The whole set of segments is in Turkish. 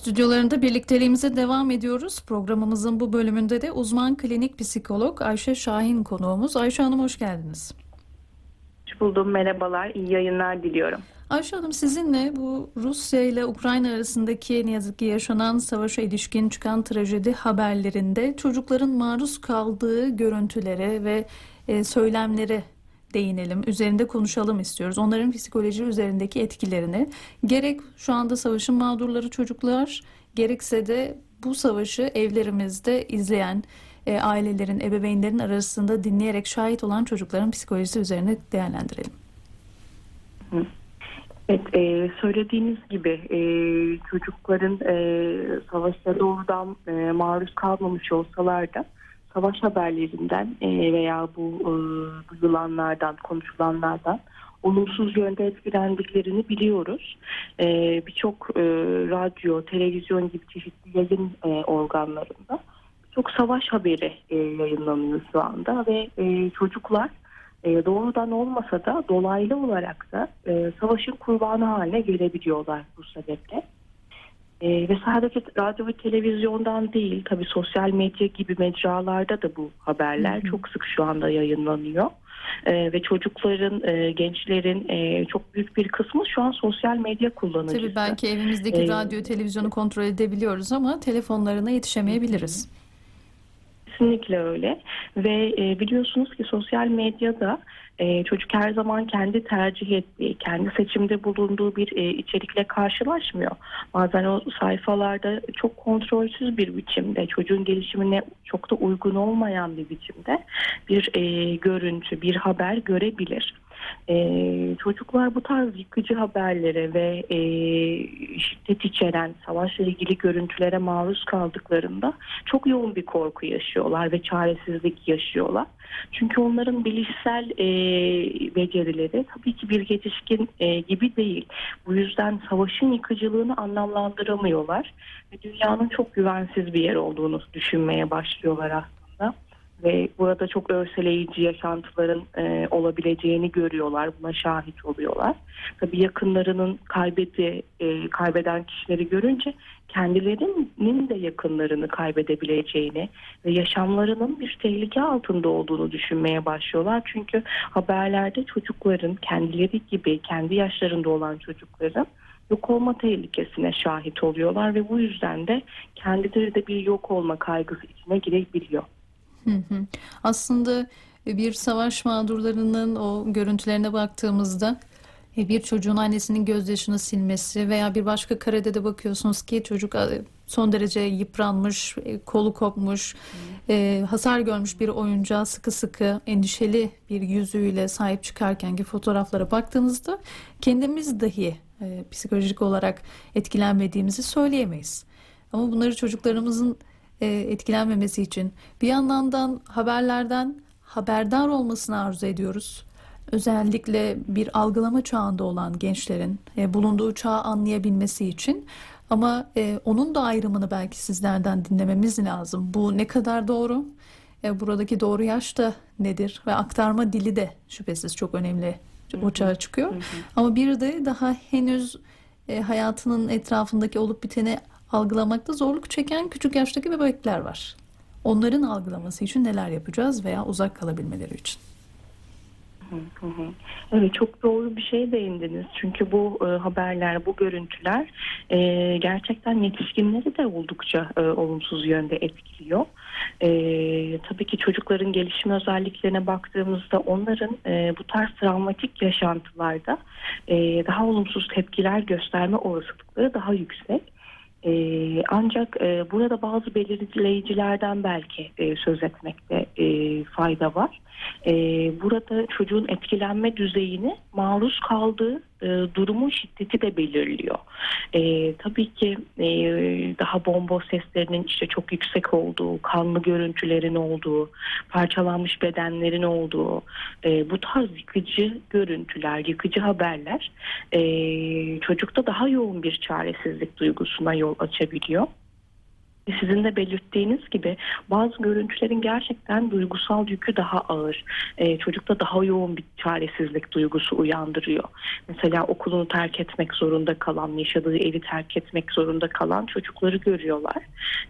stüdyolarında birlikteliğimize devam ediyoruz. Programımızın bu bölümünde de uzman klinik psikolog Ayşe Şahin konuğumuz. Ayşe Hanım hoş geldiniz. Hoş buldum. Merhabalar. İyi yayınlar diliyorum. Ayşe Hanım sizinle bu Rusya ile Ukrayna arasındaki ne yazık ki yaşanan savaşa ilişkin çıkan trajedi haberlerinde çocukların maruz kaldığı görüntülere ve e, söylemlere değinelim, üzerinde konuşalım istiyoruz. Onların psikoloji üzerindeki etkilerini gerek şu anda savaşın mağdurları çocuklar gerekse de bu savaşı evlerimizde izleyen e, ailelerin, ebeveynlerin arasında dinleyerek şahit olan çocukların psikolojisi üzerine değerlendirelim. Evet, e, söylediğiniz gibi e, çocukların e, savaşta doğrudan e, maruz kalmamış olsalar da savaş haberlerinden e, veya bu e, duyulanlardan, konuşulanlardan olumsuz yönde etkilendiklerini biliyoruz. E, Birçok e, radyo, televizyon gibi çeşitli yayın organlarında çok savaş haberi e, yayınlanıyor şu anda ve çocuklar doğrudan olmasa da dolaylı olarak da savaşın kurbanı haline gelebiliyorlar bu sebeple. E, ve sadece radyo ve televizyondan değil tabi sosyal medya gibi mecralarda da bu haberler çok sık şu anda yayınlanıyor. E, ve çocukların, e, gençlerin e, çok büyük bir kısmı şu an sosyal medya kullanıcısı. Tabii belki evimizdeki ee, radyo, televizyonu kontrol edebiliyoruz ama telefonlarına yetişemeyebiliriz. Hı. Kesinlikle öyle ve e, biliyorsunuz ki sosyal medyada e, çocuk her zaman kendi tercih ettiği, kendi seçimde bulunduğu bir e, içerikle karşılaşmıyor. Bazen o sayfalarda çok kontrolsüz bir biçimde, çocuğun gelişimine çok da uygun olmayan bir biçimde bir e, görüntü, bir haber görebilir. Ee, çocuklar bu tarz yıkıcı haberlere ve e, şiddet içeren savaşla ilgili görüntülere maruz kaldıklarında çok yoğun bir korku yaşıyorlar ve çaresizlik yaşıyorlar. Çünkü onların bilişsel e, becerileri tabii ki bir yetişkin e, gibi değil. Bu yüzden savaşın yıkıcılığını anlamlandıramıyorlar ve dünyanın çok güvensiz bir yer olduğunu düşünmeye başlıyorlar aslında ve burada çok örseleyici yaşantıların e, olabileceğini görüyorlar. Buna şahit oluyorlar. Tabii yakınlarının kaybeti, e, kaybeden kişileri görünce kendilerinin de yakınlarını kaybedebileceğini ve yaşamlarının bir tehlike altında olduğunu düşünmeye başlıyorlar. Çünkü haberlerde çocukların kendileri gibi kendi yaşlarında olan çocukların yok olma tehlikesine şahit oluyorlar ve bu yüzden de kendileri de bir yok olma kaygısı içine girebiliyor. Aslında bir savaş mağdurlarının o görüntülerine baktığımızda e, bir çocuğun annesinin gözyaşını silmesi veya bir başka karede de bakıyorsunuz ki çocuk e, son derece yıpranmış, e, kolu kopmuş, e, hasar görmüş bir oyuncağa sıkı sıkı endişeli bir yüzüyle sahip çıkarken ki fotoğraflara baktığınızda kendimiz dahi e, psikolojik olarak etkilenmediğimizi söyleyemeyiz. Ama bunları çocuklarımızın e, etkilenmemesi için bir yandan haberlerden haberdar olmasını arzu ediyoruz. Özellikle bir algılama çağında olan gençlerin e, bulunduğu çağı anlayabilmesi için ama e, onun da ayrımını belki sizlerden dinlememiz lazım. Bu ne kadar doğru? E, buradaki doğru yaş da nedir? Ve aktarma dili de şüphesiz çok önemli o çağa çıkıyor. Ama bir de daha henüz e, hayatının etrafındaki olup biteni algılamakta zorluk çeken küçük yaştaki bebekler var. Onların algılaması için neler yapacağız veya uzak kalabilmeleri için? Evet çok doğru bir şey değindiniz. Çünkü bu e, haberler, bu görüntüler e, gerçekten yetişkinleri de oldukça e, olumsuz yönde etkiliyor. E, tabii ki çocukların gelişim özelliklerine baktığımızda onların e, bu tarz travmatik yaşantılarda e, daha olumsuz tepkiler gösterme olasılıkları daha yüksek. E, ancak e, burada bazı belirleyicilerden belki e, söz etmekte e, fayda var. E, burada çocuğun etkilenme düzeyini maruz kaldığı e, durumun şiddeti de belirliyor. E, tabii ki e, daha bomba seslerinin işte çok yüksek olduğu, kanlı görüntülerin olduğu, parçalanmış bedenlerin olduğu, e, bu tarz yıkıcı görüntüler, yıkıcı haberler e, çocukta daha yoğun bir çaresizlik duygusuna yol açabiliyor. Sizin de belirttiğiniz gibi bazı görüntülerin gerçekten duygusal yükü daha ağır. Ee, çocukta daha yoğun bir çaresizlik duygusu uyandırıyor. Mesela okulunu terk etmek zorunda kalan, yaşadığı evi terk etmek zorunda kalan çocukları görüyorlar.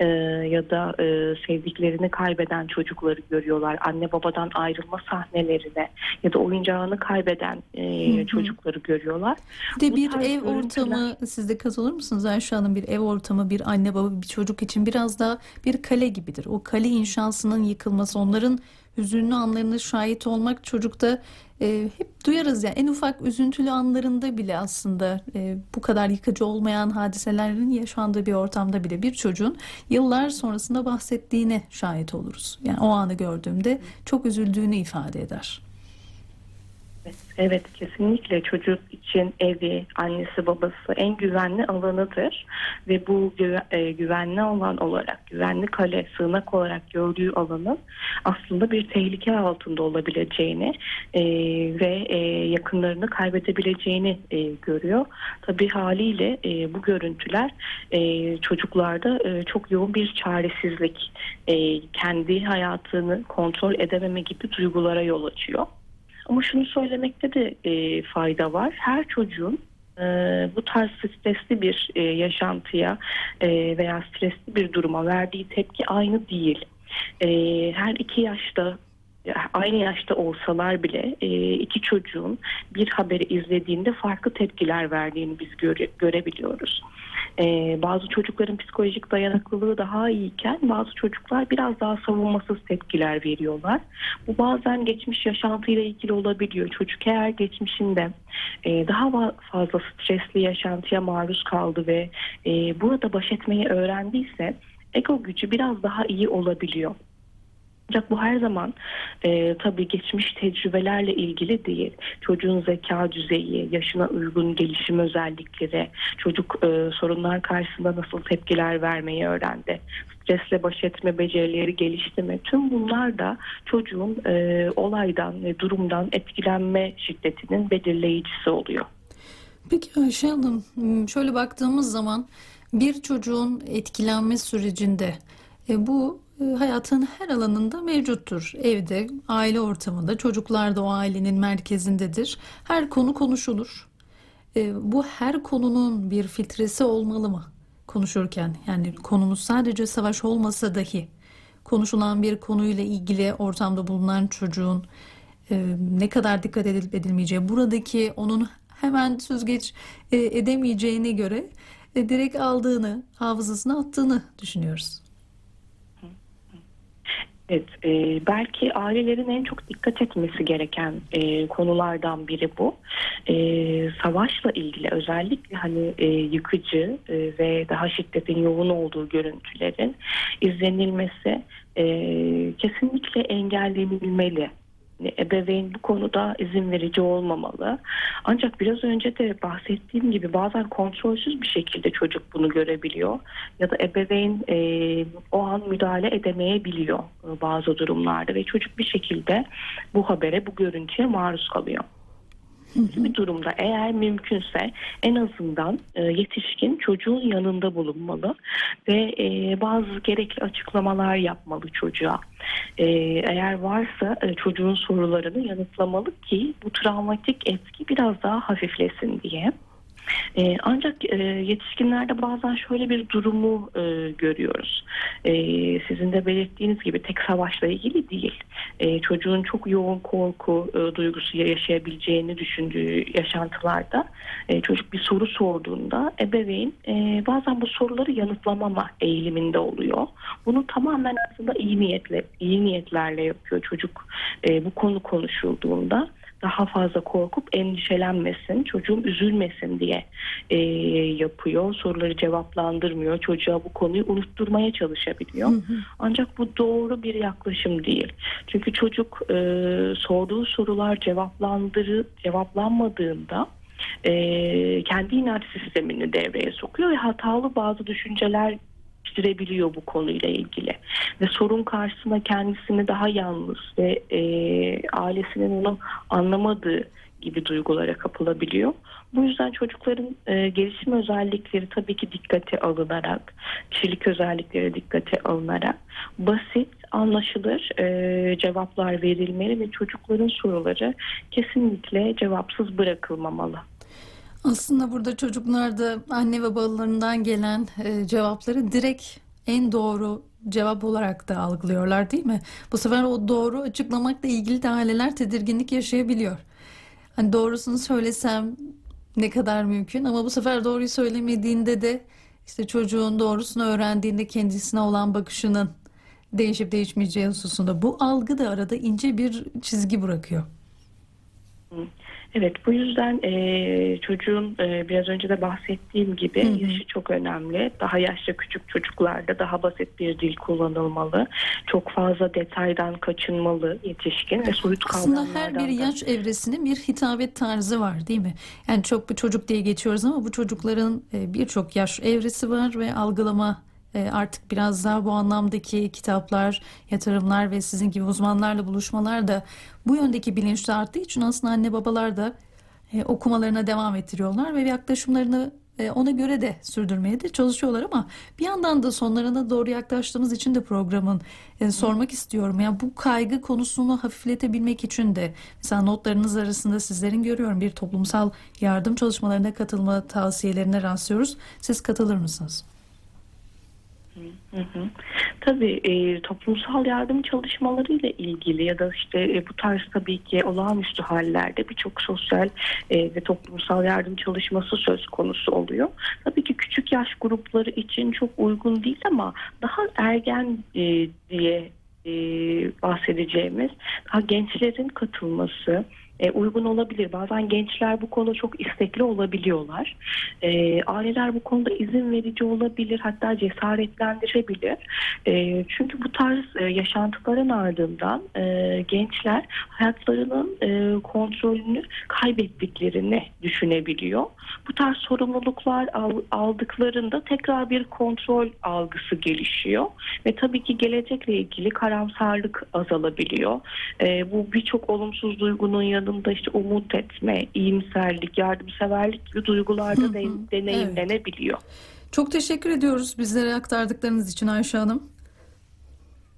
Ee, ya da e, sevdiklerini kaybeden çocukları görüyorlar. Anne babadan ayrılma sahnelerine ya da oyuncağını kaybeden e, Hı hı. çocukları görüyorlar. Bir de Bu bir ev görüntüler- ortamı siz de katılır mısınız Ayşe Hanım? Bir ev ortamı bir anne baba bir çocuk için biraz daha bir kale gibidir. O kale inşasının yıkılması onların hüzünlü anlarına şahit olmak çocukta e, hep duyarız yani en ufak üzüntülü anlarında bile aslında e, bu kadar yıkıcı olmayan hadiselerin yaşandığı bir ortamda bile bir çocuğun yıllar sonrasında bahsettiğine şahit oluruz. Yani o anı gördüğümde çok üzüldüğünü ifade eder. Evet kesinlikle çocuk için evi, annesi babası en güvenli alanıdır ve bu güve- e, güvenli alan olarak, güvenli kale, sığınak olarak gördüğü alanın aslında bir tehlike altında olabileceğini e, ve e, yakınlarını kaybedebileceğini e, görüyor. Tabii haliyle e, bu görüntüler e, çocuklarda e, çok yoğun bir çaresizlik, e, kendi hayatını kontrol edememe gibi duygulara yol açıyor. Ama şunu söylemekte de e, fayda var. Her çocuğun e, bu tarz stresli bir e, yaşantıya e, veya stresli bir duruma verdiği tepki aynı değil. E, her iki yaşta aynı yaşta olsalar bile e, iki çocuğun bir haberi izlediğinde farklı tepkiler verdiğini biz göre- görebiliyoruz. E, bazı çocukların psikolojik dayanıklılığı daha iyiyken bazı çocuklar biraz daha savunmasız tepkiler veriyorlar. Bu bazen geçmiş yaşantıyla ilgili olabiliyor. Çocuk eğer geçmişinde e, daha fazla stresli yaşantıya maruz kaldı ve e, burada baş etmeyi öğrendiyse ego gücü biraz daha iyi olabiliyor. Ancak bu her zaman e, tabii geçmiş tecrübelerle ilgili değil. Çocuğun zeka düzeyi, yaşına uygun gelişim özellikleri, çocuk e, sorunlar karşısında nasıl tepkiler vermeyi öğrendi, stresle baş etme becerileri gelişti mi? Tüm bunlar da çocuğun e, olaydan ve durumdan etkilenme şiddetinin belirleyicisi oluyor. Peki Ayşe Hanım, şöyle baktığımız zaman bir çocuğun etkilenme sürecinde e, bu hayatın her alanında mevcuttur. Evde, aile ortamında, çocuklar da o ailenin merkezindedir. Her konu konuşulur. E, Bu her konunun bir filtresi olmalı mı konuşurken? Yani konumuz sadece savaş olmasa dahi konuşulan bir konuyla ilgili ortamda bulunan çocuğun e, ne kadar dikkat edilip edilmeyeceği, buradaki onun hemen süzgeç e, edemeyeceğine göre e, direkt aldığını, hafızasına attığını düşünüyoruz. Evet, e, belki ailelerin en çok dikkat etmesi gereken e, konulardan biri bu. E, savaşla ilgili özellikle hani e, yıkıcı e, ve daha şiddetin yoğun olduğu görüntülerin izlenilmesi e, kesinlikle engellenilmeli. Ebeveyn bu konuda izin verici olmamalı. Ancak biraz önce de bahsettiğim gibi bazen kontrolsüz bir şekilde çocuk bunu görebiliyor. Ya da ebeveyn e, o an müdahale edemeyebiliyor e, bazı durumlarda ve çocuk bir şekilde bu habere, bu görüntüye maruz kalıyor. Bir durumda eğer mümkünse en azından e, yetişkin çocuğun yanında bulunmalı ve e, bazı gerekli açıklamalar yapmalı çocuğa. E, eğer varsa e, çocuğun sorularını yanıtlamalı ki bu travmatik etki biraz daha hafiflesin diye. E, ancak e, yetişkinlerde bazen şöyle bir durumu e, görüyoruz. E, sizin de belirttiğiniz gibi tek savaşla ilgili değil. E, çocuğun çok yoğun korku e, duygusu yaşayabileceğini düşündüğü yaşantılarda e, çocuk bir soru sorduğunda ebeveyn e, bazen bu soruları yanıtlamama eğiliminde oluyor. Bunu tamamen aslında iyi niyetle iyi niyetlerle yapıyor çocuk e, bu konu konuşulduğunda daha fazla korkup endişelenmesin, çocuğum üzülmesin diye e, yapıyor. Soruları cevaplandırmıyor. Çocuğa bu konuyu unutturmaya çalışabiliyor. Ancak bu doğru bir yaklaşım değil. Çünkü çocuk e, sorduğu sorular cevaplandırı cevaplanmadığında e, kendi inanç sistemini devreye sokuyor ve hatalı bazı düşünceler geliştirebiliyor bu konuyla ilgili ve sorun karşısında kendisini daha yalnız ve e, ailesinin onu anlamadığı gibi duygulara kapılabiliyor. Bu yüzden çocukların e, gelişim özellikleri tabii ki dikkate alınarak, kişilik özellikleri dikkate alınarak basit, anlaşılır e, cevaplar verilmeli ve çocukların soruları kesinlikle cevapsız bırakılmamalı. Aslında burada çocuklar da anne ve babalarından gelen e, cevapları direkt en doğru cevap olarak da algılıyorlar değil mi? Bu sefer o doğru açıklamakla ilgili de aileler tedirginlik yaşayabiliyor. Hani doğrusunu söylesem ne kadar mümkün ama bu sefer doğruyu söylemediğinde de işte çocuğun doğrusunu öğrendiğinde kendisine olan bakışının değişip değişmeyeceği hususunda bu algı da arada ince bir çizgi bırakıyor. Evet bu yüzden e, çocuğun e, biraz önce de bahsettiğim gibi Hı hı. yaşı çok önemli. Daha yaşça küçük çocuklarda daha basit bir dil kullanılmalı. Çok fazla detaydan kaçınmalı yetişkin ve soyut Aslında kavramlardan her bir yaş evresinin bir hitabet tarzı var değil mi? Yani çok bu çocuk diye geçiyoruz ama bu çocukların birçok yaş evresi var ve algılama artık biraz daha bu anlamdaki kitaplar, yatırımlar ve sizin gibi uzmanlarla buluşmalar da bu yöndeki bilinçli arttığı için aslında anne babalar da e, okumalarına devam ettiriyorlar ve yaklaşımlarını e, ona göre de sürdürmeye de çalışıyorlar ama bir yandan da sonlarına doğru yaklaştığımız için de programın e, sormak istiyorum. Yani bu kaygı konusunu hafifletebilmek için de mesela notlarınız arasında sizlerin görüyorum bir toplumsal yardım çalışmalarına katılma tavsiyelerine rastlıyoruz. Siz katılır mısınız? Tabii toplumsal yardım çalışmaları ile ilgili ya da işte e, bu tarz tabii ki olağanüstü hallerde birçok sosyal ve toplumsal yardım çalışması söz konusu oluyor. Tabii ki küçük yaş grupları için çok uygun değil ama daha ergen diye bahsedeceğimiz daha gençlerin katılması e, uygun olabilir. Bazen gençler bu konuda çok istekli olabiliyorlar. E, aileler bu konuda izin verici olabilir, hatta cesaretlendirebilir. E, çünkü bu tarz e, yaşantıların ardından e, gençler hayatlarının e, kontrolünü kaybettiklerini düşünebiliyor. Bu tarz sorumluluklar al- aldıklarında tekrar bir kontrol algısı gelişiyor ve tabii ki gelecekle ilgili karamsarlık azalabiliyor. E, bu birçok olumsuz duygunun yanında işte umut etme, iyimserlik, yardımseverlik gibi duygularda de- deneyimlenebiliyor. Çok teşekkür ediyoruz bizlere aktardıklarınız için Ayşe Hanım.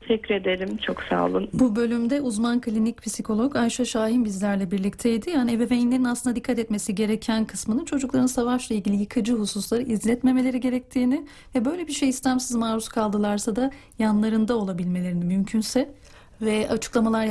Teşekkür ederim. Çok sağ olun. Bu bölümde uzman klinik psikolog Ayşe Şahin bizlerle birlikteydi. Yani ebeveynlerin aslında dikkat etmesi gereken kısmının çocukların savaşla ilgili yıkıcı hususları izletmemeleri gerektiğini ve böyle bir şey istemsiz maruz kaldılarsa da yanlarında olabilmelerini mümkünse ve açıklamalar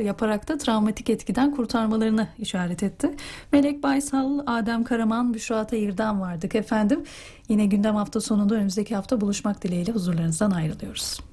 yaparak da travmatik etkiden kurtarmalarını işaret etti. Melek Baysal, Adem Karaman, Büşra Tayır'dan vardık efendim. Yine gündem hafta sonunda önümüzdeki hafta buluşmak dileğiyle huzurlarınızdan ayrılıyoruz.